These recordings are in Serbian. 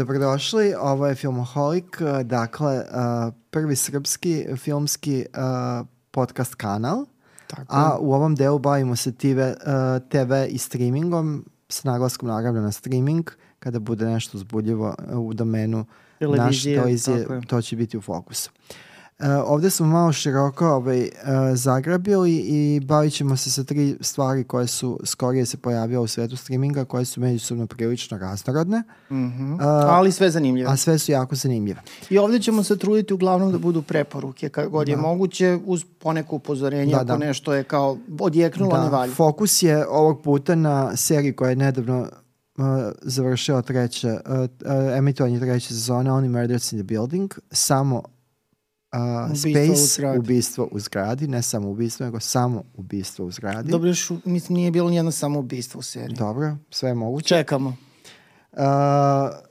Dobrodošli, ovo je Filmoholik, dakle prvi srpski filmski podcast kanal, Tako. a u ovom delu bavimo se TV, TV i streamingom, s naglaskom naravno na streaming, kada bude nešto zbudljivo u domenu naš, to, je, to će biti u fokusu. Uh, ovde smo malo široko ovaj, uh, zagrabili i bavit ćemo se sa tri stvari koje su skorije se pojavile u svetu streaminga, koje su međusobno prilično raznorodne. Mm -hmm. uh, Ali sve zanimljive. A sve su jako zanimljive. I ovde ćemo se truditi uglavnom da budu preporuke, kad god da. je moguće, uz poneko upozorenje, da, ako da. nešto je kao odjeknulo, da. ne valja. Fokus je ovog puta na seriji koja je nedavno uh, završila treće, uh, uh, emitovanje treće sezone Only Murders in the Building, samo Uh, Space, u ubistvo u zgradi, ne samo ubistvo, nego samo ubistvo u zgradi. Dobro, još mislim, nije bilo nijedno samo ubistvo u seriji. Dobro, sve je moguće. Čekamo. Uh,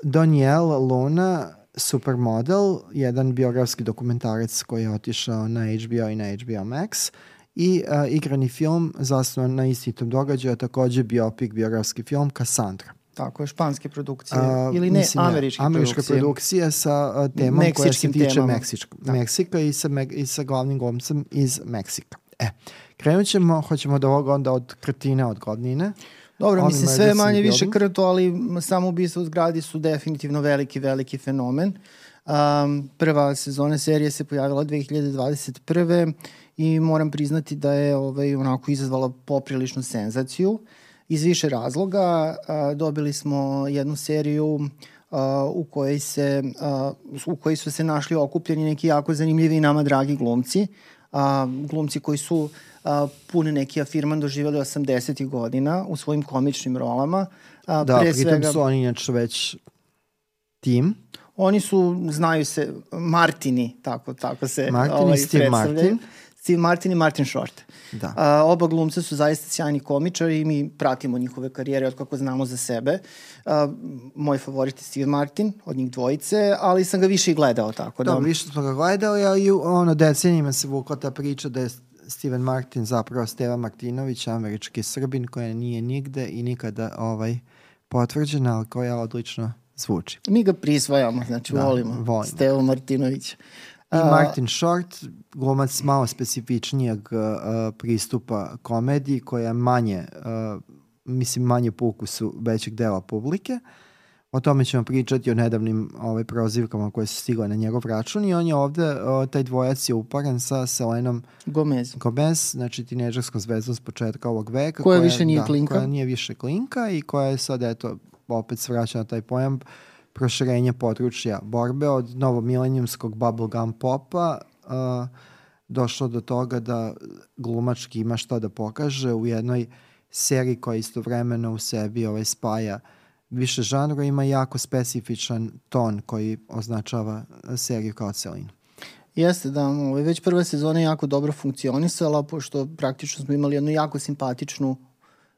Danielle Luna, supermodel, jedan biografski dokumentarac koji je otišao na HBO i na HBO Max i uh, igrani film zasnovan na istitom događaju, takođe biopik, biografski film Cassandra. Tako je, španske produkcije. A, Ili ne, mislim, američke, američke produkcije. produkcije sa temom koja se tiče Meksička, da. Meksika i sa, me, i sa glavnim glumcem iz Meksika. E, krenut ćemo, hoćemo da ovoga onda od krtine, od godnine. Dobro, mislim, sve manje više krto, ali samo ubistvo u zgradi su definitivno veliki, veliki fenomen. Um, prva sezona serije se pojavila 2021. i moram priznati da je ovaj, onako izazvala popriličnu senzaciju. Uh, iz više razloga. Dobili smo jednu seriju u kojoj se u kojoj su se našli okupljeni neki jako zanimljivi i nama dragi glumci. glumci koji su pune neki afirman doživjeli 80. godina u svojim komičnim rolama. da, pre pritom svega, su oni inače već tim. Oni su, znaju se, Martini, tako, tako se Martin ovaj, Steve Martin. Steve Martin i Martin Short. Da. A, oba glumca su zaista sjajni komičari i mi pratimo njihove karijere od kako znamo za sebe. A, moj favorit je Steve Martin, od njih dvojice, ali sam ga više i gledao tako. Da, da više smo ga gledali, a i ono decenijima se vukla ta priča da je Steven Martin zapravo Steva Martinović, američki srbin koja nije nigde i nikada ovaj potvrđena, ali koja odlično zvuči. Mi ga prisvajamo, znači da, volimo, volimo. Stevo Martinović. I Martin Short, glumac malo specifičnijeg uh, pristupa komediji, koja je manje, uh, mislim, manje po ukusu većeg dela publike. O tome ćemo pričati o nedavnim ovaj, prozivkama koje su stigle na njegov račun i on je ovde, uh, taj dvojac je uparan sa Selenom Gomez. Gomez, znači tineđerskom zvezdom s početka ovog veka. Koja, koja više nije da, klinka. Koja nije više klinka i koja je sad, eto, opet svraća na taj pojam uh, proširenje područja borbe od novomilenijumskog bubblegum popa uh, došlo do toga da glumački ima što da pokaže u jednoj seriji koja istovremeno u sebi ovaj spaja više žanra ima jako specifičan ton koji označava seriju kao celinu. Jeste, da, ovaj, već prva sezona je jako dobro funkcionisala, pošto praktično smo imali jednu jako simpatičnu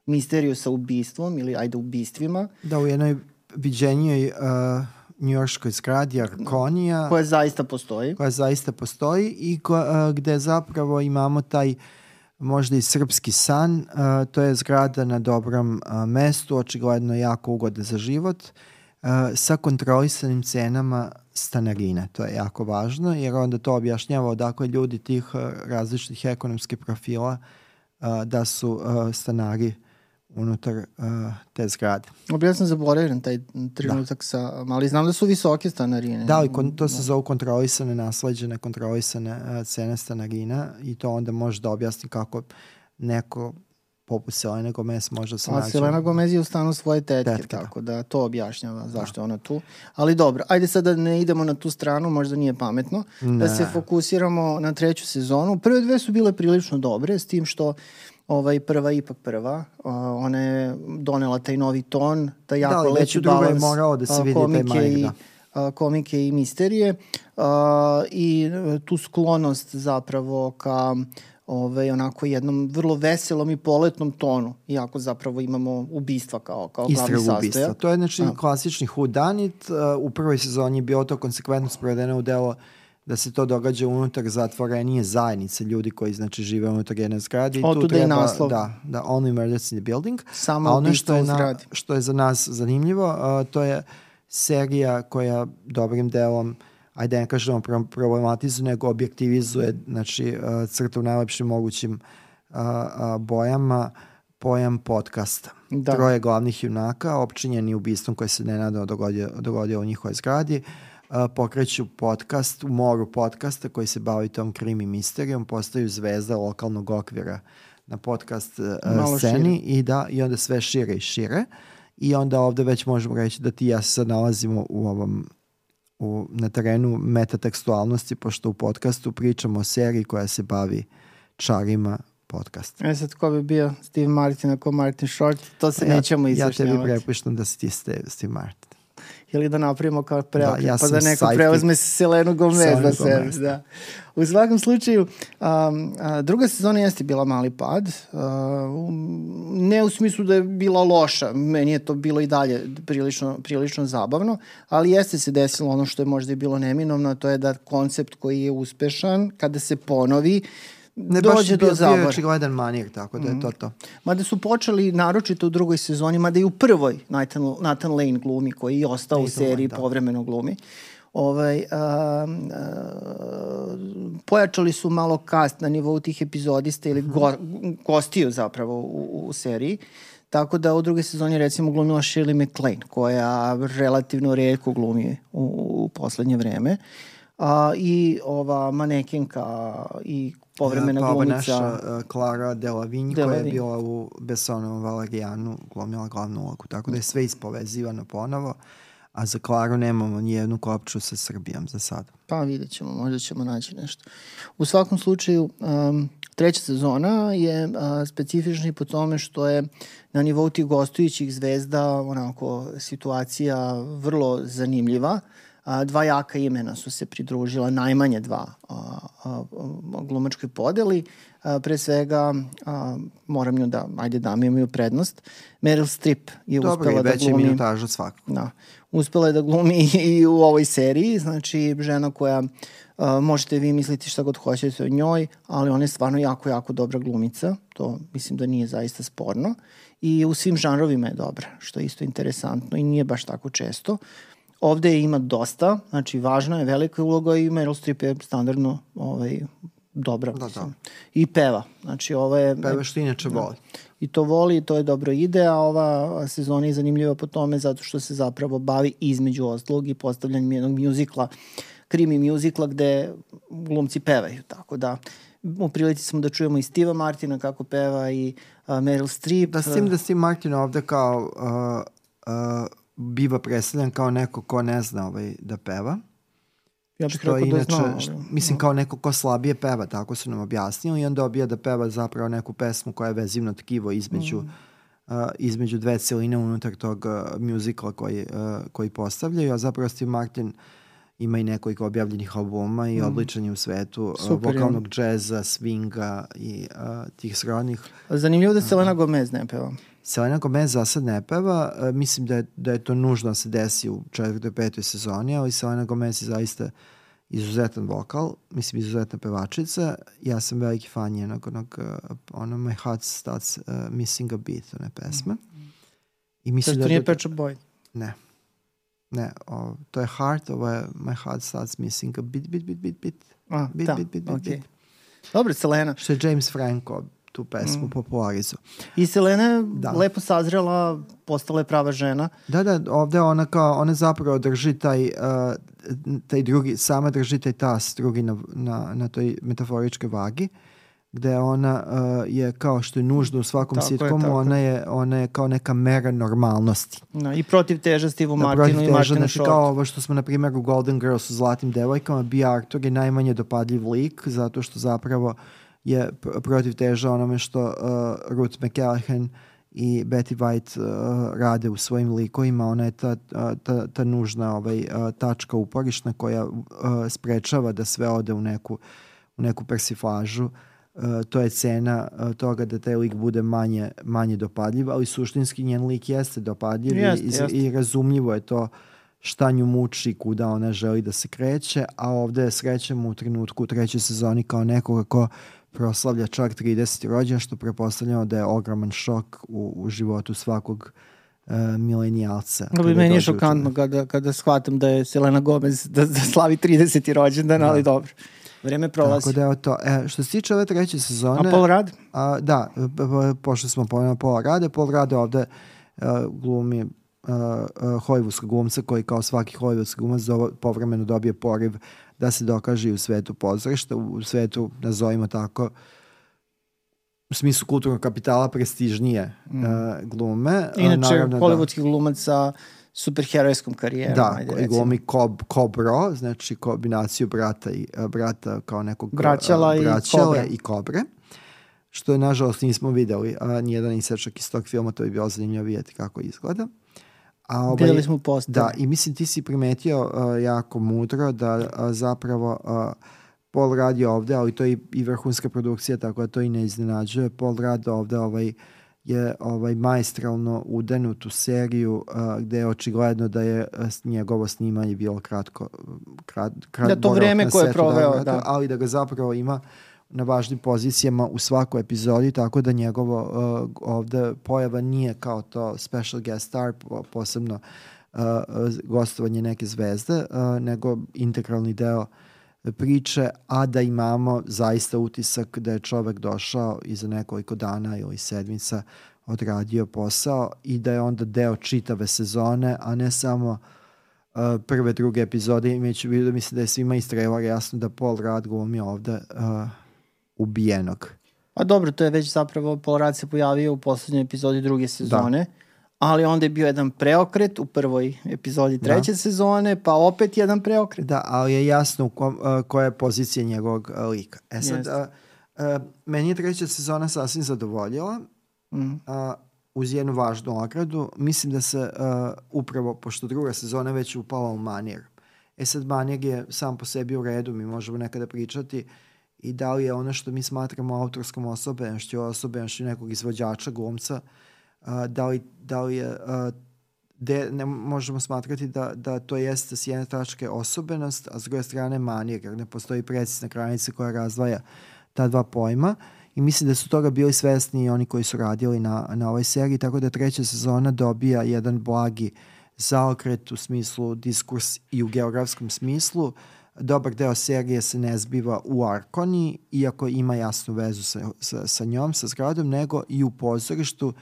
misteriju sa ubistvom ili ajde ubistvima. Da, u jednoj viđenjoj uh, njujorskoj zgradi Arkonija. Koja zaista postoji. Koja zaista postoji i ko, uh, gde zapravo imamo taj možda i srpski san. Uh, to je zgrada na dobrom uh, mestu, očigledno jako ugoda za život, uh, sa kontrolisanim cenama stanarine. To je jako važno, jer onda to objašnjava odakle ljudi tih uh, različitih ekonomskih profila uh, da su uh, stanari unutar uh, te zgrade. Obja sam zaboravljen taj trenutak da. sa, ali znam da su visoke stanarine. Da, ali to se da. zove kontrolisane, nasleđene, kontrolisane uh, cene stanarina i to onda može da objasni kako neko poput Selena Gomez može se naći. A Selena Gomez je u stanu svoje tetke, tetke da. tako da to objašnjava zašto da. je ona tu. Ali dobro, ajde sad da ne idemo na tu stranu, možda nije pametno, da ne. da se fokusiramo na treću sezonu. Prve dve su bile prilično dobre, s tim što ovaj, prva ipak prva. Uh, ona je donela taj novi ton, taj da, jako da, lepi balans. Da, morao da se vidi taj i, da. komike i misterije uh, i tu sklonost zapravo ka ovaj, onako jednom vrlo veselom i poletnom tonu, iako zapravo imamo ubistva kao, kao glavni sastojak. ubistva. To je znači A. klasični hudanit. Uh, u prvoj sezoni je bio to konsekventno sprovedeno u delo uh, da se to događa unutar zatvorenije zajednice ljudi koji znači žive unutar jedne zgrade i tu treba, naslov. da, da only murders in the building. Samo A ono što je, na, što je za nas zanimljivo, uh, to je serija koja dobrim delom ajde ne kažemo problematizuje, nego objektivizuje, znači crta u najlepšim mogućim bojama pojam podcasta. Da. Troje glavnih junaka, opčinjeni ubistvom koje se nenadano dogodio, dogodio u njihovoj zgradi, pokreću podcast u moru podcasta koji se bavi tom krimi misterijom, postaju zvezda lokalnog okvira na podcast Malo sceni šire. i da i onda sve šire i šire i onda ovde već možemo reći da ti ja se sad nalazimo u ovom u, na terenu metatekstualnosti, pošto u podcastu pričamo o seriji koja se bavi čarima podcast. E sad, ko bi bio Steve Martin ako Martin Short, to se ja, nećemo izjašnjavati. Ja tebi prepuštam da si ti Steve, Steve Martin ili da napravimo kao preokret, da, ja pa da neko sidekick. preuzme Selenu Gomez na sebe. Da. U svakom slučaju, um, druga sezona jeste bila mali pad, uh, ne u smislu da je bila loša, meni je to bilo i dalje prilično, prilično zabavno, ali jeste se desilo ono što je možda i bilo neminovno, to je da koncept koji je uspešan, kada se ponovi, uh, ne dođe do zabora. Bio je očigledan manir, tako da je to mhm. to. Mada su počeli, naročito u drugoj sezoni, mada i u prvoj Nathan, Nathan Lane glumi, koji je ostao Nathan u seriji, Lane, da. povremeno glumi. Ovaj, a, a, pojačali su malo kast na nivou tih epizodista ili go, gostiju zapravo u, u seriji. Tako da u drugoj sezoni recimo glumila Shirley MacLaine, koja relativno redko glumi u, u poslednje vreme. A, I ova manekenka i povremena pa, glumica. naša uh, Clara Delavinj, koja je bila u Bessonovom Valerijanu, glumila glavnu ulogu. Tako da je sve ispovezivano ponovo. A za Klaru nemamo nijednu kopču sa Srbijom za sad. Pa vidjet ćemo, možda ćemo naći nešto. U svakom slučaju, um, treća sezona je uh, specifična i po tome što je na nivou tih gostujućih zvezda onako situacija vrlo zanimljiva. Uh, a, dva jaka imena su se pridružila, najmanje dva a, a, glumačkoj podeli. A, pre svega, a, moram nju da, ajde da mi imaju prednost. Meryl Streep je Dobre, uspela da glumi... Dobro, veća minutaža svakako. Da. Uspela je da glumi i u ovoj seriji, znači žena koja Uh, možete vi misliti šta god hoćete o njoj, ali ona je stvarno jako, jako dobra glumica. To mislim da nije zaista sporno. I u svim žanrovima je dobra, što je isto interesantno i nije baš tako često. Ovde je ima dosta, znači važna je velika uloga i Meryl Streep je standardno ovaj, dobra. Da, da. I peva. Znači ovo je... Peva što inače da. voli. I to voli, to je dobro ide, a ova sezona je zanimljiva po tome zato što se zapravo bavi između ostalog i postavljanjem jednog mjuzikla, krimi mjuzikla gde glumci pevaju. Tako da u prilici smo da čujemo i Steva Martina kako peva i uh, Meryl Streep. Da, s tim da Steve Martin ovde kao uh, uh, biva predstavljan kao neko ko ne zna ovaj, da peva. Ja bih rekao da inače, da znam. Što, mislim kao neko ko slabije peva, tako su nam objasnili i onda obija da peva zapravo neku pesmu koja je vezivno tkivo između mm. Uh, između dve celine unutar tog uh, muzikla koji, uh, koji postavljaju, a zapravo Steve Martin ima i nekoliko objavljenih albuma i mm. odličan je u svetu uh, Super, vokalnog džeza, swinga i uh, tih srodnih. Zanimljivo da Selena Gomez ne peva. Selena Gomez za sad ne peva, mislim da je, da je to nužno da se desi u četvrtoj, petoj sezoni, ali Selena Gomez je zaista izuzetan vokal, mislim izuzetna pevačica. Ja sam veliki fan njenog onog, ono My Heart Starts uh, Missing a Beat, one pesme. I mislim da... To nije Pet Shop Boy? Ne. Ne, o, to je Heart, ovo je My Heart Starts Missing a Beat, beat, beat, beat, beat. A, beat, da, beat, beat, beat, okay. beat. Dobro, Selena. Što je James Franco tu pesmu mm. popularizu. I Selena da. lepo sazrela, postala je prava žena. Da, da, ovde ona kao, ona zapravo drži taj, uh, taj drugi, sama drži taj tas drugi na, na, na toj metaforičkoj vagi gde ona uh, je kao što je nužno u svakom tako sitkomu, je, ona, je, ona je kao neka mera normalnosti. Da, I protiv teža Steve da, Martinu i Martinu znači, Short. Kao ovo što smo, na primjer, u Golden Girls u Zlatim devojkama, B. Arthur je najmanje dopadljiv lik, zato što zapravo je protiv teža onome što uh, Ruth McCallaghan i Betty White uh, rade u svojim likovima. Ona je ta, ta, ta nužna ovaj, uh, tačka uporišna koja uh, sprečava da sve ode u neku, u neku persiflažu. Uh, to je cena uh, toga da taj lik bude manje, manje dopadljiv, ali suštinski njen lik jeste dopadljiv jest, i, jest. i razumljivo je to šta nju muči, kuda ona želi da se kreće, a ovde srećemo u trenutku u trećoj sezoni kao nekoga ko proslavlja čak 30. rođen, što prepostavljamo da je ogroman šok u, u životu svakog uh, milenijalca. No, bi meni je šokantno kada, kada shvatam da je Selena Gomez da, da slavi 30. rođendan, da. ali dobro. Vreme prolazi. Tako da je to. E, što se tiče ove treće sezone... A Paul Rad? A, da, pošto smo pomenuli Paul Rade, Paul Rade ovde uh, glumi uh, uh, hojvudskog glumca koji kao svaki hojvudski glumac povremeno dobije poriv da se dokaže i u svetu pozorišta, u svetu, nazovimo tako, u smislu kulturnog kapitala prestižnije mm. uh, glume. Inače, Naravno, da- hollywoodski da, glumac sa superherojskom karijerom. Da, ajde, glumi Kob, Kobro, znači kombinaciju brata i brata kao nekog braćala, uh, braćala i, i kobre. Što je, nažalost, nismo videli a, nijedan isečak iz tog filma, to bi bilo zanimljivo vidjeti kako izgleda. A ovaj, Videli smo postav. Da, i mislim ti si primetio uh, jako mudro da uh, zapravo uh, Paul radi ovde, ali to je i, i vrhunska produkcija, tako da to i ne iznenađuje. Paul radi ovde ovaj, je ovaj majstralno udenut u seriju uh, gde je očigledno da je uh, njegovo snimanje bilo kratko krat, krat, da to vreme koje je proveo da. ali da ga zapravo ima na važnim pozicijama u svakoj epizodi, tako da njegovo uh, ovde pojava nije kao to special guest star, posebno uh, gostovanje neke zvezde, uh, nego integralni deo priče, a da imamo zaista utisak da je čovek došao i za nekoliko dana ili sedmica odradio posao i da je onda deo čitave sezone, a ne samo uh, prve, druge epizode, imajući da mislim da je svima iz trailera jasno da Paul Rudd glumi ovde uh, ubijenog. Pa dobro, to je već zapravo Paul Rudd se pojavio u poslednjoj epizodi druge sezone. Da ali onda je bio jedan preokret u prvoj epizodi da. treće da. sezone, pa opet jedan preokret. Da, ali je jasno ko, uh, koja je pozicija njegovog uh, lika. E sad, uh, uh, meni je treća sezona sasvim zadovoljila, mm. uh, uz jednu važnu ogradu. Mislim da se uh, upravo, pošto druga sezona već upala u manir. E sad, manir je sam po sebi u redu, mi možemo nekada pričati i da li je ono što mi smatramo autorskom osobenošću, osobenošću nekog izvođača, glumca, a, da, li, da li je a, de, ne možemo smatrati da, da to jeste s jedne tačke osobenost, a s druge strane manir, jer ne postoji precisna granica koja razvaja ta dva pojma. I mislim da su toga bili svesni i oni koji su radili na, na ovoj seriji, tako da treća sezona dobija jedan blagi zaokret u smislu diskurs i u geografskom smislu, dobar deo serije se ne zbiva u Arkoni, iako ima jasnu vezu sa, sa, sa njom, sa zgradom, nego i u pozorištu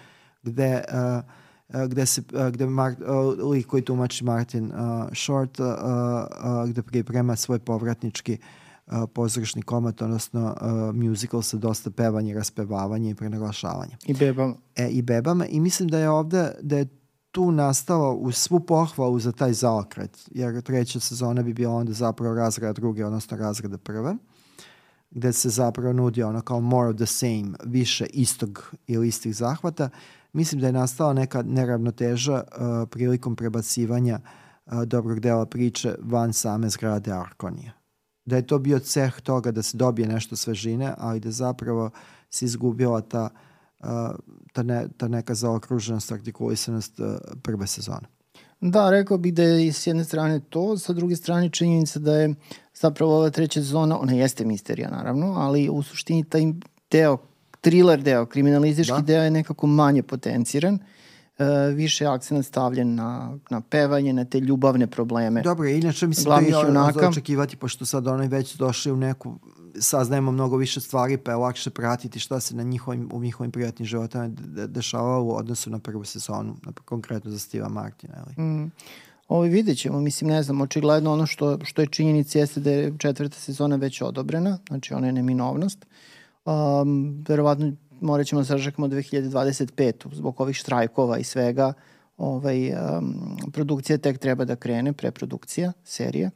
gde uh, gde se gde Mar, uh, lik koji tumači Martin uh, Short uh, uh, gde priprema svoj povratnički uh, pozorišni komad, odnosno uh, musical sa dosta pevanja, raspevavanja i prenaglašavanja. I bebama. E, I bebama. I mislim da je ovde, da je tu nastalo u svu pohvalu za taj zaokret, jer treća sezona bi bila onda zapravo razreda druge, odnosno razreda prve, gde se zapravo nudi ono kao more of the same, više istog ili istih zahvata. Mislim da je nastala neka neravnoteža uh, prilikom prebacivanja uh, dobrog dela priče van same zgrade Arkonija. Da je to bio ceh toga da se dobije nešto svežine, ali da zapravo se izgubila ta uh, ta, ne, ta neka zaokruženost, artikulisanost prve sezone. Da, rekao bih da je s jedne strane to, sa druge strane činjenica da je zapravo ova treća sezona, ona jeste misterija naravno, ali u suštini taj deo, thriller deo, kriminalistički da. deo je nekako manje potenciran. Uh, više akcent stavljen na, na pevanje, na te ljubavne probleme. Dobro, inače mislim da je očekivati, pošto sad onaj već došli u neku saznajemo mnogo više stvari, pa je lakše pratiti šta se na njihovim, u njihovim prijatnim životama dešavalo u odnosu na prvu sezonu, na, konkretno za Steva Martina. Ali. Mm. Ovo vidjet ćemo, mislim, ne znam, očigledno ono što, što je činjenica jeste da je četvrta sezona već odobrena, znači ona je neminovnost. Um, verovatno morat ćemo da sažakamo 2025. zbog ovih štrajkova i svega. Ovaj, um, produkcija tek treba da krene, preprodukcija serije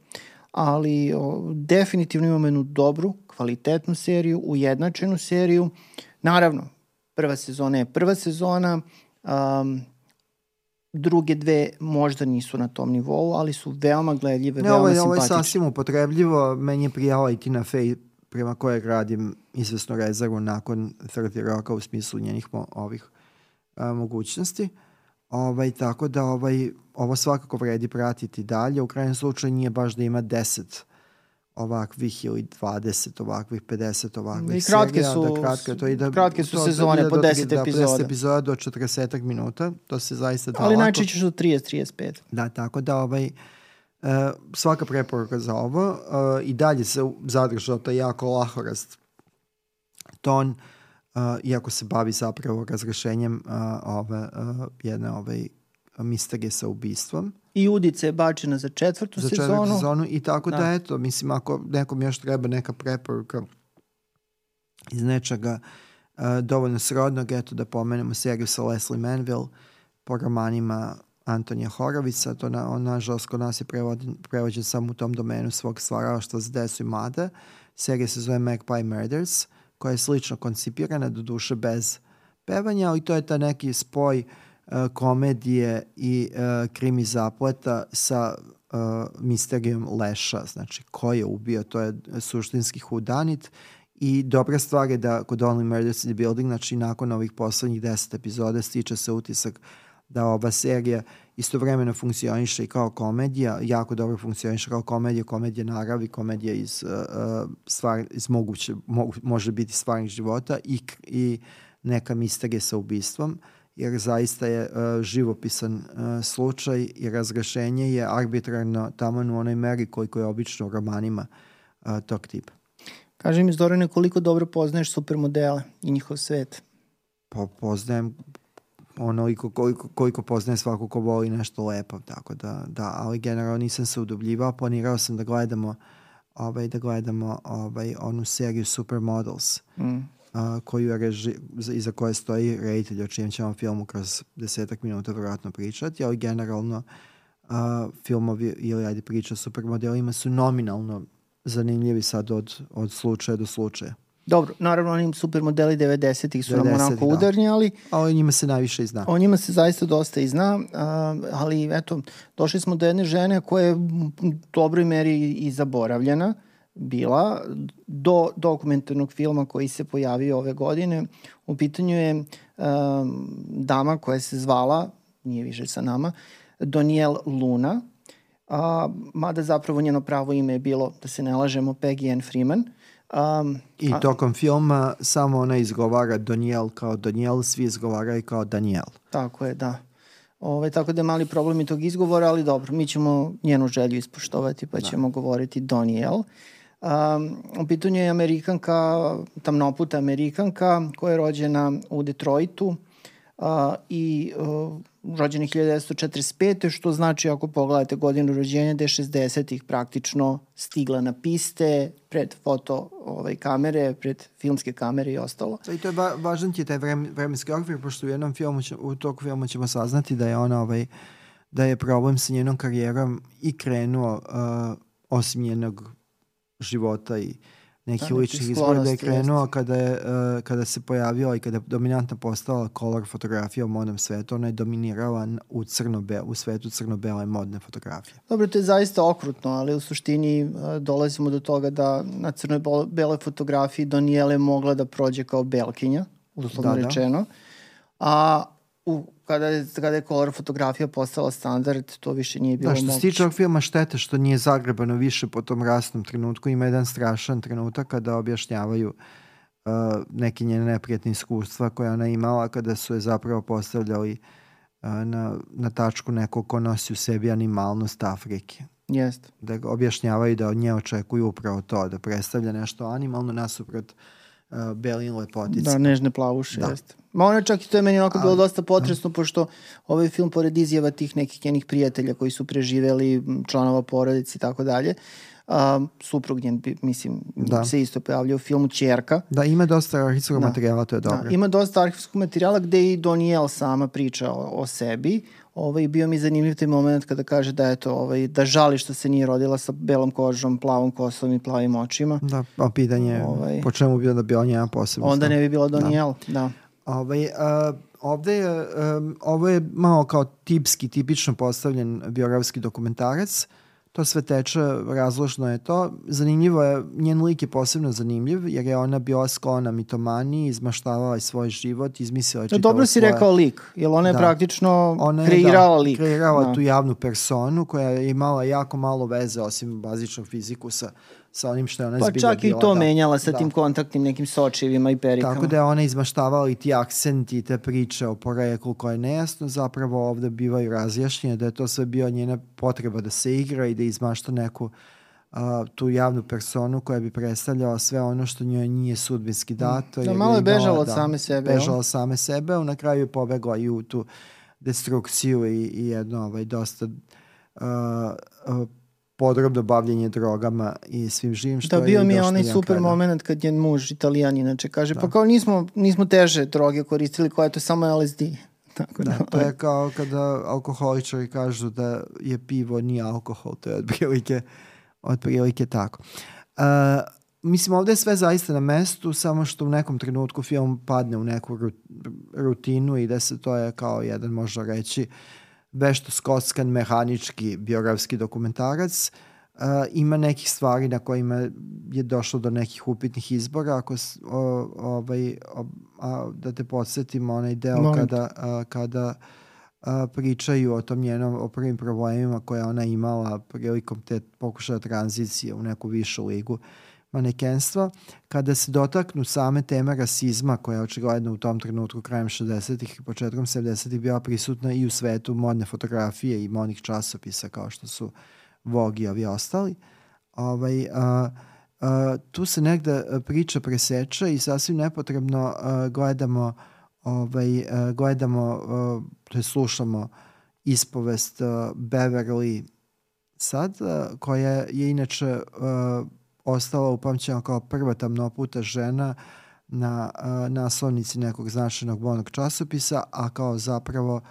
ali o, definitivno imamo jednu dobru, kvalitetnu seriju, ujednačenu seriju. Naravno, prva sezona je prva sezona, um, druge dve možda nisu na tom nivou, ali su veoma gledljive, ne, veoma ovo simpatične. Ovo je sasvim upotrebljivo, meni je prijala i Tina Fey prema koje radim izvesno rezervu nakon 30 roka u smislu njenih mo, ovih a, mogućnosti. Ovaj, tako da ovaj, ovo svakako vredi pratiti dalje. U krajnjem slučaju nije baš da ima 10 ovakvih ili 20 ovakvih, 50 ovakvih I kratke serija, su, da kratke, to ide, kratke su to, sezone ide po do, 10 da, epizoda. 10 epizoda do 40 minuta, to se zaista da Ali najčešće su 30-35. Da, tako da ovaj, uh, svaka preporuka za ovo uh, i dalje se zadržao taj jako lahorast ton, uh, iako se bavi zapravo razrešenjem uh, ove, uh, jedne ovaj, misterije sa ubistvom I Udica je bačena za četvrtu za sezonu. četvrtu sezonu i tako da. Da. eto, mislim ako nekom još treba neka preporuka iz nečega uh, dovoljno srodnog, eto da pomenemo seriju sa Leslie Manville po romanima Antonija Horovica, to na, on nažalost kod nas je prevođen, prevođen samo u tom domenu svog stvaralaštva za desu i mlade. Serija se zove Magpie Murders, koja je slično koncipirana, do duše bez pevanja, ali to je ta neki spoj uh, komedije i uh, krimi zapleta sa uh, misterijom Leša, znači ko je ubio, to je suštinski hudanit i dobra stvar je da kod Only Murders in the Building, znači nakon ovih poslednjih deset epizoda stiče se utisak da ova serija istovremeno funkcioniše i kao komedija, jako dobro funkcioniše kao komedija, komedija naravi, komedija iz, uh, uh, stvar, iz moguće, mogu, može biti stvarnih života i, i neka misterija sa ubistvom, jer zaista je uh, živopisan uh, slučaj i razrešenje je arbitrarno tamo u onoj meri koliko je obično u romanima uh, tog tipa. Kaži mi, Zorane, koliko dobro poznaješ supermodele i njihov svet? Po, poznajem onoliko koliko, koliko poznaje svako ko voli nešto lepo, tako da, da, ali generalno nisam se udubljivao, planirao sam da gledamo ovaj, da gledamo ovaj, onu seriju Supermodels, Mm. a, koju je reži, za- iza koje stoji reditelj, o čijem ćemo filmu kroz desetak minuta vjerojatno pričati, ali generalno a, filmovi ili ajde priča o supermodelima su nominalno zanimljivi sad od, od slučaja do slučaja. Dobro, naravno oni supermodeli 90-ih su nam 90-ih, onako da. udarnji, ali Ali njima se najviše i zna. o njima se zaista dosta i zna, a, ali eto, došli smo do jedne žene koja je u dobroj meri i zaboravljena bila do dokumentarnog filma koji se pojavio ove godine. U pitanju je um, dama koja se zvala, nije više sa nama, Doniel Luna, a, mada zapravo njeno pravo ime je bilo, da se ne lažemo, Peggy Ann Freeman. Um, I tokom filma samo ona izgovara Daniel kao Daniel, svi izgovaraju kao Daniel. Tako je, da. Ove, tako da je mali problem i tog izgovora, ali dobro, mi ćemo njenu želju ispoštovati pa da. ćemo govoriti Doniel. Um, u pitanju je Amerikanka, tamnoputa Amerikanka koja je rođena u Detroitu uh, i uh, rođena 1945. što znači ako pogledate godinu rođenja da je 60-ih praktično stigla na piste pred foto ovaj, kamere, pred filmske kamere i ostalo. I to je va važan ti taj vrem, vremenski okvir, pošto u jednom filmu, će, u tog filmu ćemo saznati da je ona ovaj, da je problem sa njenom karijerom i krenuo uh, osim njenog života i nekih Da, ličnih nekih izbora da je krenuo jeste. kada, je, uh, kada se pojavila i kada je dominantna postala color fotografija u modnom svetu, ona je dominirala u, crno u svetu crno-bele modne fotografije. Dobro, to je zaista okrutno, ali u suštini uh, dolazimo do toga da na beloj fotografiji Donijela je mogla da prođe kao belkinja, uslovno Da, da. rečeno. A u, kada, je, kada je color fotografija postala standard, to više nije bilo Da, što se moguće. tiče ovog filma štete što nije zagrebano više po tom rasnom trenutku. Ima jedan strašan trenutak kada objašnjavaju uh, neke njene neprijatne iskustva koje ona imala kada su je zapravo postavljali uh, na, na tačku nekog ko nosi u sebi animalnost Afrike. Jeste. Da objašnjavaju da od nje očekuju upravo to, da predstavlja nešto animalno nasuprot uh, belin lepotica. Da, nežne plavuše, Da. da. jeste. Ma ona čak i to je meni onako bilo dosta potresno, pošto ovaj film, pored izjava tih nekih njenih prijatelja koji su preživeli, članova porodice i tako dalje, um, suprug njen, mislim, Da. da. se isto pojavlja u filmu Čerka. Da, ima dosta arhivskog Da. materijala, to je dobro. Da, ima dosta arhivskog materijala gde i Doniel sama priča o, o sebi. Ovaj, bio mi zanimljiv taj moment kada kaže da, eto, ovaj, da žali što se nije rodila sa belom kožom, plavom kosom i plavim očima. Da, a pitanje je Ovaj. po čemu bi onda bio njena posebnost. Onda ne bi bila Doniel, da. da. Ovaj, uh, ovde je, um, ovo je malo kao tipski, tipično postavljen biografski dokumentarac. To sve teče, razložno je to. Zanimljivo je, njen lik je posebno zanimljiv, jer je ona bila sklona mitomaniji, izmaštavala je svoj život, izmislila je Da, dobro si svoje... rekao lik, jer ona je Da. praktično Ona je, kreirala da, lik. Kreirala da. tu javnu personu koja je imala jako malo veze osim bazičnog fizikusa sa onim što je ona pa zbilja bila. Pa čak i to da, menjala sa da. tim kontaktnim nekim sočivima i perikama. Tako da je ona izmaštavala i ti akcenti i te priče o poreklu koje je nejasno, zapravo ovde bivaju razjašnjene da je to sve bio njena potreba da se igra i da izmašta neku uh, tu javnu personu koja bi predstavljala sve ono što njoj nije sudbinski mm. dato. Da, malo je bežala od da, same sebe. Bežala od same sebe, a na kraju je pobegla i u tu destrukciju i, i jedno ovaj, dosta uh, uh, podrobno bavljenje drogama i svim živim što da, bio mi je onaj super moment kad je muž italijan inače kaže da. pa kao nismo, nismo teže droge koristili koja je to samo LSD. Tako da, da, to je kao kada alkoholičari kažu da je pivo nije alkohol, to je otprilike, otprilike tako. Uh, mislim, ovde je sve zaista na mestu, samo što u nekom trenutku film padne u neku rutinu i da se to je kao jedan, možda reći, uh, vešto skoskan mehanički biografski dokumentarac. Uh, ima nekih stvari na kojima je došlo do nekih upitnih izbora. Ako, o, ovaj, o, a, da te podsjetimo onaj deo Moment. kada, a, kada a, pričaju o tom njenom, o prvim problemima koje ona imala prilikom te pokušaja tranzicije u neku višu ligu. Manekenstva, kada se dotaknu same teme rasizma, koja je očigledno u tom trenutku krajem 60-ih i početkom 70-ih bila prisutna i u svetu modne fotografije i modnih časopisa kao što su Vogue i ovi ostali, ovaj, a, a, tu se negde priča preseče i sasvim nepotrebno a, gledamo ovaj, a, gledamo, a, to je slušamo ispovest a, Beverly sad, a, koja je inače a, ostala upamćena kao prva tamnoputa žena na naslovnici nekog značajnog bolnog časopisa, a kao zapravo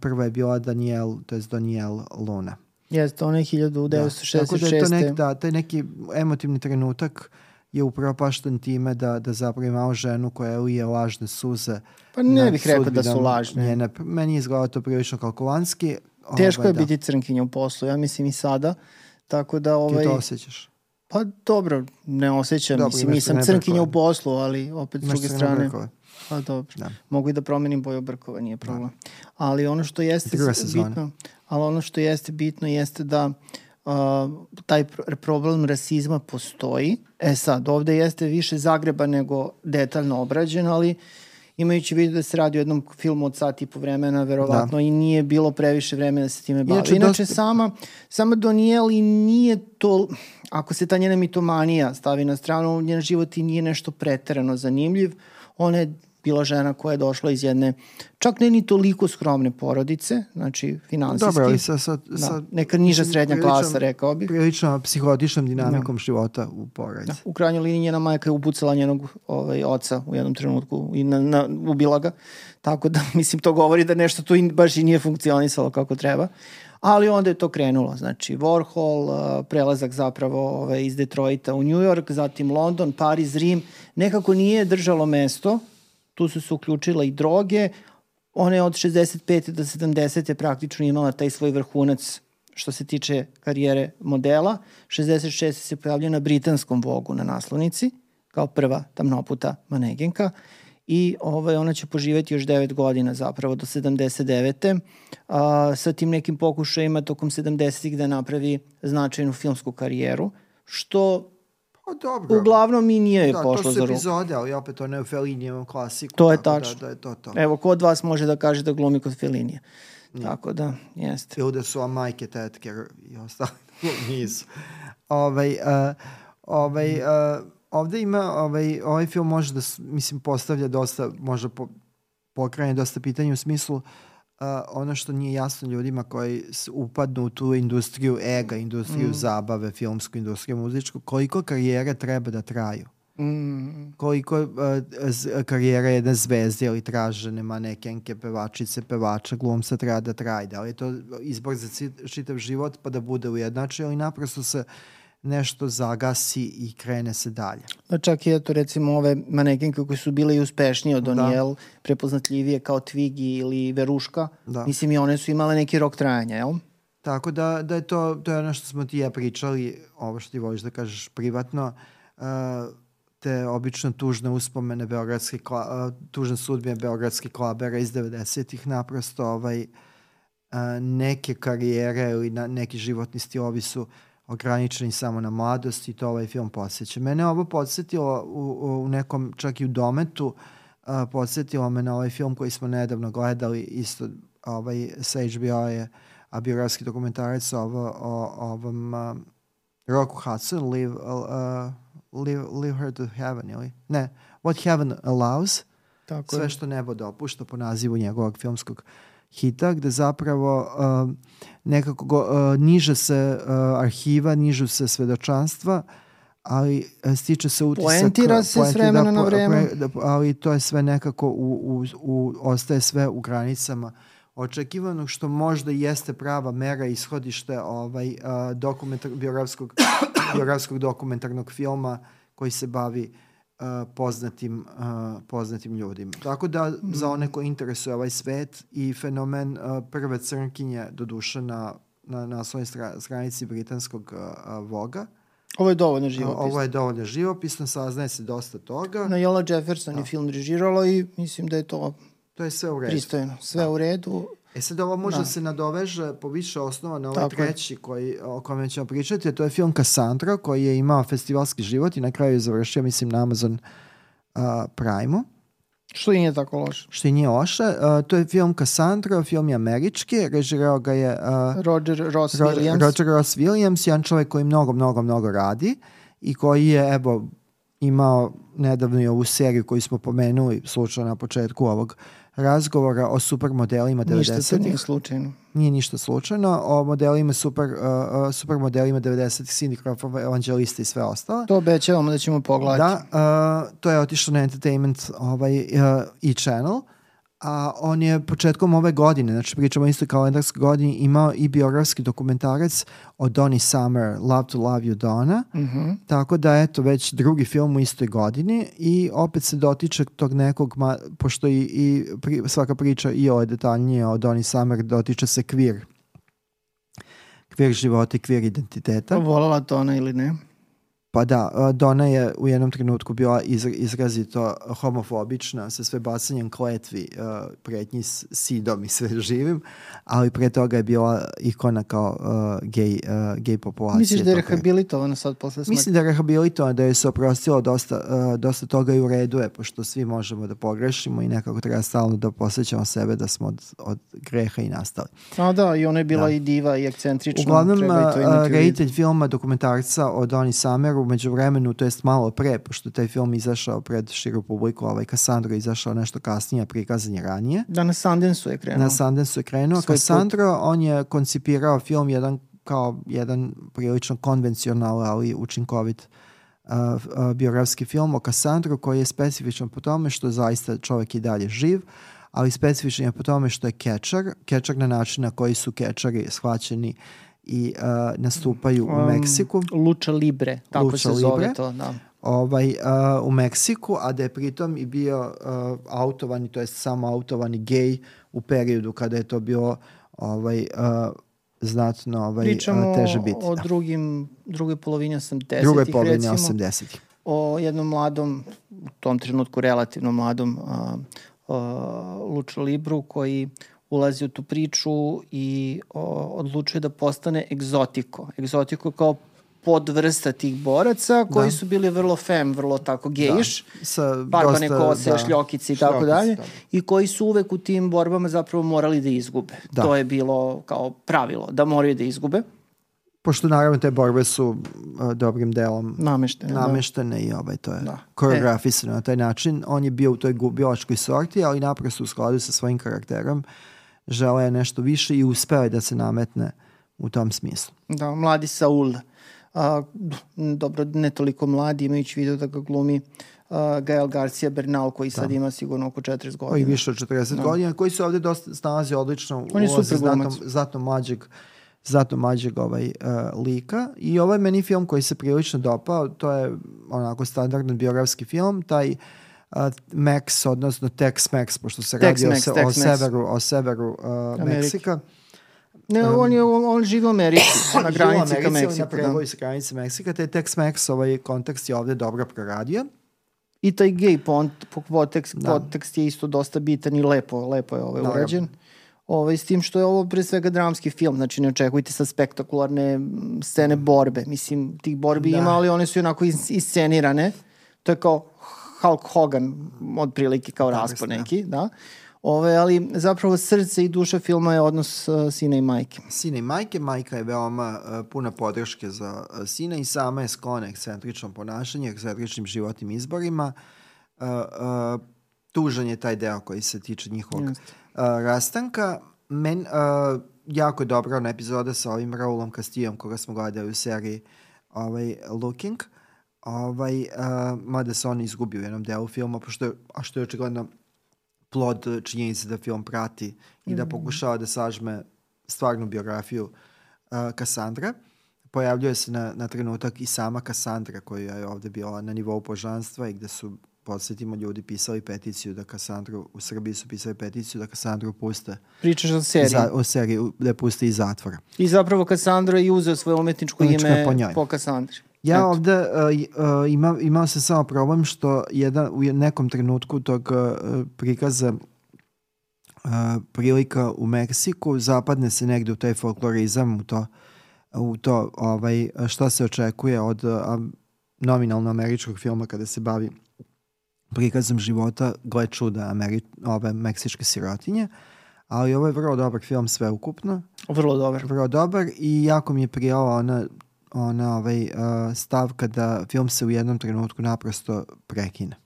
prva je bila Daniel, to je Daniel Luna. Jeste, ona je 1966. Da, tako da je to nek, da, taj neki emotivni trenutak je upravo pašten time da, da zapravo imao ženu koja lije lažne suze. Pa ne bih rekao da su lažne. Njene, meni izgleda to prilično kalkulanski. Teško ovaj, je da. biti crnkinja u poslu, ja mislim i sada. Tako da ovaj... Ti to osjećaš? Pa dobro, ne osjećam, dobro, mislim, nisam crnkinja u poslu, ali opet s druge strane... Pa dobro, da. mogu i da promenim boju brkova, nije da. problem. Da. Ali ono što jeste bitno, ali ono što jeste bitno jeste da uh, taj problem rasizma postoji. E sad, ovde jeste više Zagreba nego detaljno obrađen, ali uh, imajući vidio da se radi o jednom filmu od sat i po vremena, verovatno, da. i nije bilo previše vremena da se time bavi. Inače, Inače dosta... sama, sama Donijeli nije to, ako se ta njena mitomanija stavi na stranu, njen život i nije nešto preterano zanimljiv. Ona je bila žena koja je došla iz jedne, čak ne ni toliko skromne porodice, znači finansijski. Dobro, ali sa, sa, da, sa neka niža srednja klasa, rekao bih. Prilično psihotičnom dinamikom da. života u porodici. Da, u krajnjoj liniji njena majka je upucala njenog ovaj, oca u jednom trenutku i na, na, ubila ga. Tako da, mislim, to govori da nešto tu baš i nije funkcionisalo kako treba. Ali onda je to krenulo, znači Warhol, uh, prelazak zapravo ovaj, iz Detroita u New York, zatim London, Pariz, Rim, nekako nije držalo mesto tu su se uključila i droge, ona je od 65. do 70. praktično imala taj svoj vrhunac što se tiče karijere modela. 66. se pojavlja na britanskom vogu na naslovnici, kao prva tamnoputa manegenka i ovaj, ona će poživeti još 9 godina zapravo do 79. A, sa tim nekim pokušajima tokom 70. da napravi značajnu filmsku karijeru, što Pa dobro. Uglavnom mi nije da, pošlo za ruku. Da, to su epizode, ali opet ono je u Felinijevom klasiku. To je da- tačno. Da, da je to to. Evo, ko od vas može da kaže da glumi kod Felinije? Nije. Tako da, jeste. Ili da su a majke, tetke i ostali. Nisu. ovaj, uh, ovaj, uh, ovde ima, ovaj, ovaj film može da, mislim, postavlja dosta, može po, pokrajne dosta pitanja u smislu uh, ono što nije jasno ljudima koji upadnu u tu industriju ega, industriju mm. zabave, filmsku industriju, muzičku, koliko karijere treba da traju. Mm. Koliko uh, karijera jedne zvezde ili tražene manekenke, pevačice, pevača, glumca treba da traje. Da li je to izbor za čitav život pa da bude ujednačen ili naprosto se uh, nešto zagasi i krene se dalje. Da čak i eto recimo ove manekenke koje su bile i uspešnije od Doniel, da. prepoznatljivije kao Twiggy ili Veruška, da. mislim i one su imale neki rok trajanja, jel? Tako da, da je to, to je ono što smo ti ja pričali, ovo što ti voliš da kažeš privatno, uh, te obično tužne uspomene Beogradske, uh, tužne sudbine Beogradskih klabera iz 90-ih naprosto ovaj, uh, neke karijere ili na, neki životni stilovi su ograničeni samo na mladost i to ovaj film podsjeća. Mene ovo podsjetilo u, u nekom, čak i u dometu, uh, podsjetilo me na ovaj film koji smo nedavno gledali, isto ovaj, sa HBO je a biografski dokumentarac o, o, o ovom uh, Roku Hudson, Live, uh, live, live Her to Heaven, ili? Ne, What Heaven Allows, Tako sve što nebo dopušta po nazivu njegovog filmskog hita, gde zapravo uh, nekako go, uh, niže se uh, arhiva, nižu se svedočanstva, ali uh, stiče se utisak... Poentira se s vremena da, na vreme. Da, ali to je sve nekako, u, u, u, ostaje sve u granicama očekivanog što možda jeste prava mera ishodište ovaj, uh, dokumentar, biografskog, biografskog dokumentarnog filma koji se bavi uh, poznatim, uh, poznatim ljudima. Tako da za one koji interesuje ovaj svet i fenomen uh, prve crnkinje do duše na, na, na svojoj stranici britanskog uh, Voga, Ovo je dovoljno živopisno. Ovo je dovoljno živopisno, saznaje se dosta toga. Na Jola Jefferson da. je film režiralo i mislim da je to To je sve u redu. Pristojno, sve da. u redu. E sad ovo može da. se nadoveže po više osnova na ovaj Tako treći koji, o kome ćemo pričati, a to je film Cassandra koji je imao festivalski život i na kraju je završio, mislim, na Amazon uh, Prime-u. Što i nije tako loše. Što i nije loše. Uh, to je film Cassandra, film je američki, režirao ga je uh, Roger Ross Ro Williams. Roger Ross Williams, jedan čovjek koji mnogo, mnogo, mnogo radi i koji je, evo, imao nedavno i ovu seriju koju smo pomenuli slučajno na početku ovog razgovora o supermodelima 90-ih. Ništa nije slučajno. Nije ništa slučajno. O modelima super, uh, uh supermodelima 90-ih, Cindy Crawford, Evangelista i sve ostalo. To obećavamo da ćemo pogledati. Da, uh, to je otišlo na Entertainment ovaj, uh, i channel a on je početkom ove godine, znači pričamo isto kalendarskoj godini, imao i biografski dokumentarac o Donny Summer, Love to Love You Donna, mm -hmm. tako da eto već drugi film u istoj godini i opet se dotiče tog nekog, ma, pošto i, i pri, svaka priča i je detaljnije o Donny Summer, dotiče se queer, queer života i queer identiteta. Volala to ona ili ne? Pa da, Dona je u jednom trenutku bila izrazito homofobična sa sve bacanjem kletvi, pretnji s sidom i sve živim, ali pre toga je bila ikona kao uh, gej, uh, gej populacije. Misliš da je rehabilitovana sad posle smrti? Mislim da je rehabilitovana, da je se oprostilo dosta, uh, dosta toga i u redu je, pošto svi možemo da pogrešimo i nekako treba stalno da posvećamo sebe da smo od, od greha i nastali. A da, i ona je bila da. i diva i ekscentrična. Uglavnom, reditelj filma dokumentarca o Donny Summeru umeđu vremenu, to jest malo pre, pošto taj film izašao pred širu publiku, ovaj Cassandra izašao nešto kasnije, prikazan je ranije. Da, na Sundance je krenuo. Na Sundance je krenuo. Svoj Cassandra, put. on je koncipirao film jedan kao jedan prilično konvencional, ali učinkovit uh, uh, biografski film o Cassandru koji je specifičan po tome što zaista čovek i dalje živ, ali specifičan je po tome što je catcher, catcher na način na koji su catcheri shvaćeni i uh, nastupaju um, u Meksiku. Lucha Libre, tako Lucha se Libre. zove to, da. Ovaj, uh, u Meksiku, a da je pritom i bio uh, autovani, to jest samo autovani gej u periodu kada je to bilo ovaj, uh, znatno ovaj, Pričamo teže biti. o da. drugim, drugoj polovini 80-ih. Drugoj polovini 80-ih. O jednom mladom, u tom trenutku relativno mladom uh, uh, Luča Libru koji ulazi u tu priču i o, odlučuje da postane egzotiko. Egzotiko kao podvrsta tih boraca koji da. su bili vrlo fem, vrlo tako gejiš, da. Sa barbane dosta, kose, da. šljokice i tako dalje, da. i koji su uvek u tim borbama zapravo morali da izgube. Da. To je bilo kao pravilo, da moraju da izgube. Pošto naravno te borbe su uh, dobrim delom nameštene, da. nameštene da. i ovaj, to je da. koreografisano e. na taj način. On je bio u toj biološkoj sorti, ali naprosto u skladu sa svojim karakterom žele nešto više i uspeo je da se nametne u tom smislu. Da, mladi Saul, a, dobro, ne toliko mladi, imajući vidio da ga glumi uh, Gael Garcia Bernal koji da. sad ima sigurno oko 40 godina. Koji više od 40 da. godina, koji se ovde dosta snalazi odlično On je super znatno, znatno mlađeg zato mlađeg ovaj, uh, lika i ovaj meni film koji se prilično dopao, to je onako standardan biografski film, taj uh, Max, odnosno Tex-Mex, pošto se radi o, se, o severu, o severu uh, Meksika. Ne, um, on, je, on živi u Americi, na granici ka Meksiku. Na pregovi sa granici Meksika, taj Tex-Mex, ovaj kontekst je ovde dobro proradio. I taj gay podtekst, da. podtekst je isto dosta bitan i lepo, lepo je ovaj Naravno. urađen. Ovaj, s tim što je ovo pre svega dramski film, znači ne očekujte sa spektakularne scene borbe. Mislim, tih borbi da. ima, ali one su onako is, iscenirane. To je kao Hulk Hogan, otprilike kao raspon neki, da. Ove, ali zapravo srce i duša filma je odnos uh, sina i majke. Sina i majke, majka je veoma uh, puna podrške za uh, sina i sama je sklona ekscentričnom ponašanju, ekscentričnim životnim izborima. Uh, uh, tužan je taj deo koji se tiče njihovog uh, rastanka. Men, uh, jako je dobra ona epizoda sa ovim Raulom Castillom koga smo gledali u seriji ovaj, Looking. Ovaj, uh, mada se on izgubio u jednom delu filma, pošto je, a što je očigledno plod činjenice da film prati i da mhm. pokušava da sažme stvarnu biografiju uh, Kassandra. Pojavljuje se na, na trenutak i sama Kassandra koja je ovde bila na nivou požanstva i gde su podsjetimo, ljudi pisali peticiju da Kasandru, u Srbiji su pisali peticiju da Kasandru puste. Pričaš o seriji? Za, o seriji, da je puste iz zatvora. I zapravo Kasandra je uzeo svoje umetničko ime po, njoj. po Kasandri. Ja Eto. ovde uh, ima, imao sam samo problem što jedan, u nekom trenutku tog uh, prikaza uh, prilika u Meksiku zapadne se negde u taj folklorizam, u to, u to ovaj, šta se očekuje od uh, nominalno američkog filma kada se bavi prikazom života, gle čuda Ameri ove meksičke sirotinje, ali ovo je vrlo dobar film sve ukupno. Vrlo dobar. Vrlo dobar i jako mi je prijala ona, ona ovaj, stav kada film se u jednom trenutku naprosto prekine.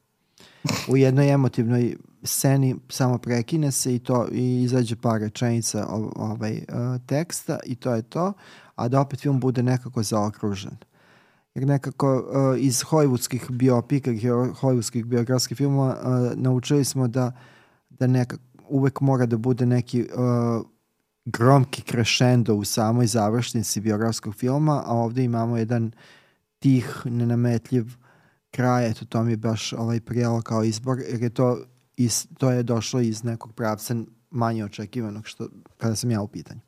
U jednoj emotivnoj sceni samo prekine se i to i izađe par rečenica ovaj, teksta i to je to, a da opet film bude nekako zaokružen jer nekako uh, iz hollywoodskih biopika, hollywoodskih biografskih filmova uh, naučili smo da, da nekako uvek mora da bude neki uh, gromki crescendo u samoj završnici biografskog filma, a ovde imamo jedan tih, nenametljiv kraj, eto to mi je baš ovaj prijelo kao izbor, jer je to, iz, to je došlo iz nekog pravca manje očekivanog što, kada sam ja u pitanju.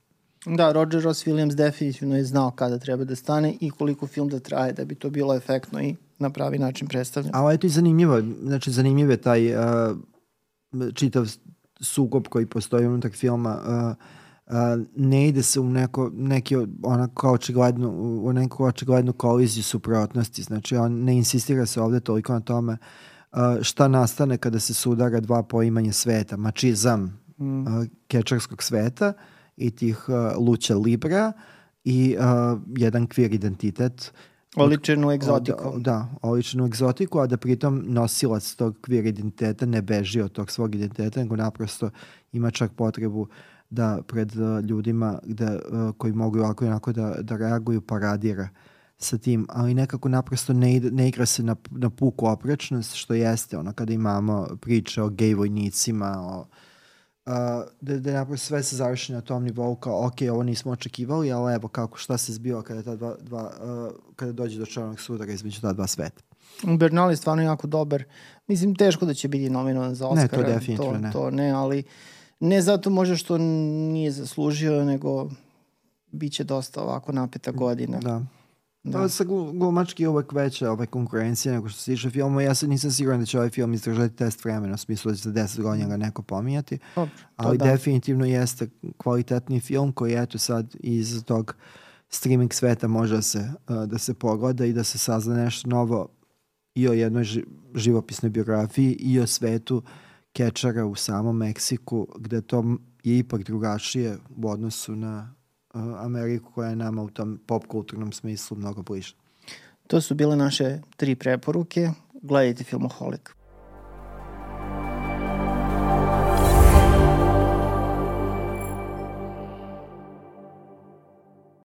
Da, Roger Ross Williams definitivno je znao kada treba da stane i koliko film da traje da bi to bilo efektno i na pravi način predstavljeno. A ovo je to i zanimljivo, znači zanimljiv je taj uh, čitav sukob koji postoji unutar filma uh, uh, ne ide se u neko, neki onako očigledno, u neku očiglednu koliziju suprotnosti, znači on ne insistira se ovde toliko na tome uh, šta nastane kada se sudara dva poimanja sveta, mačizam mm. uh, kečarskog sveta i tih uh, luća libra i uh, jedan kvir identitet Oličenu egzotiku. Da, da, oličenu egzotiku, a da pritom nosilac tog kvir identiteta ne beži od tog svog identiteta, nego naprosto ima čak potrebu da pred uh, ljudima gde, uh, koji mogu ovako i onako da, da reaguju paradira sa tim, ali nekako naprosto ne, ide, ne igra se na, na puku oprečnost, što jeste ono kada imamo priče o gej vojnicima, o Uh, da, da napravo sve se završi na tom nivou kao ok, ovo nismo očekivali, ali evo kako, šta se zbiva kada, ta dva, dva, uh, kada dođe do čarnog sudara između ta dva sveta. Bernal je stvarno jako dobar. Mislim, teško da će biti nominovan za Oscara. Ne, to definitivno to, ne. To ne, ali ne zato možda što nije zaslužio, nego bit će dosta ovako napeta godina. Da. Da. To sa glumački uvek veća ovaj konkurencija nego što se tiče filma. Ja se nisam siguran da će ovaj film izdržati test vremena, u smislu da će za 10 godina ga neko pominjati. Dobro, ali da. definitivno jeste kvalitetni film koji eto sad iz tog streaming sveta može da se, uh, da se pogleda i da se sazna nešto novo i o jednoj živopisnoj biografiji i o svetu kečara u samom Meksiku, gde to je ipak drugačije u odnosu na Ameriku koja je nama u tom pop kulturnom smislu mnogo bliža. To su bile naše tri preporuke. Gledajte filmoholik.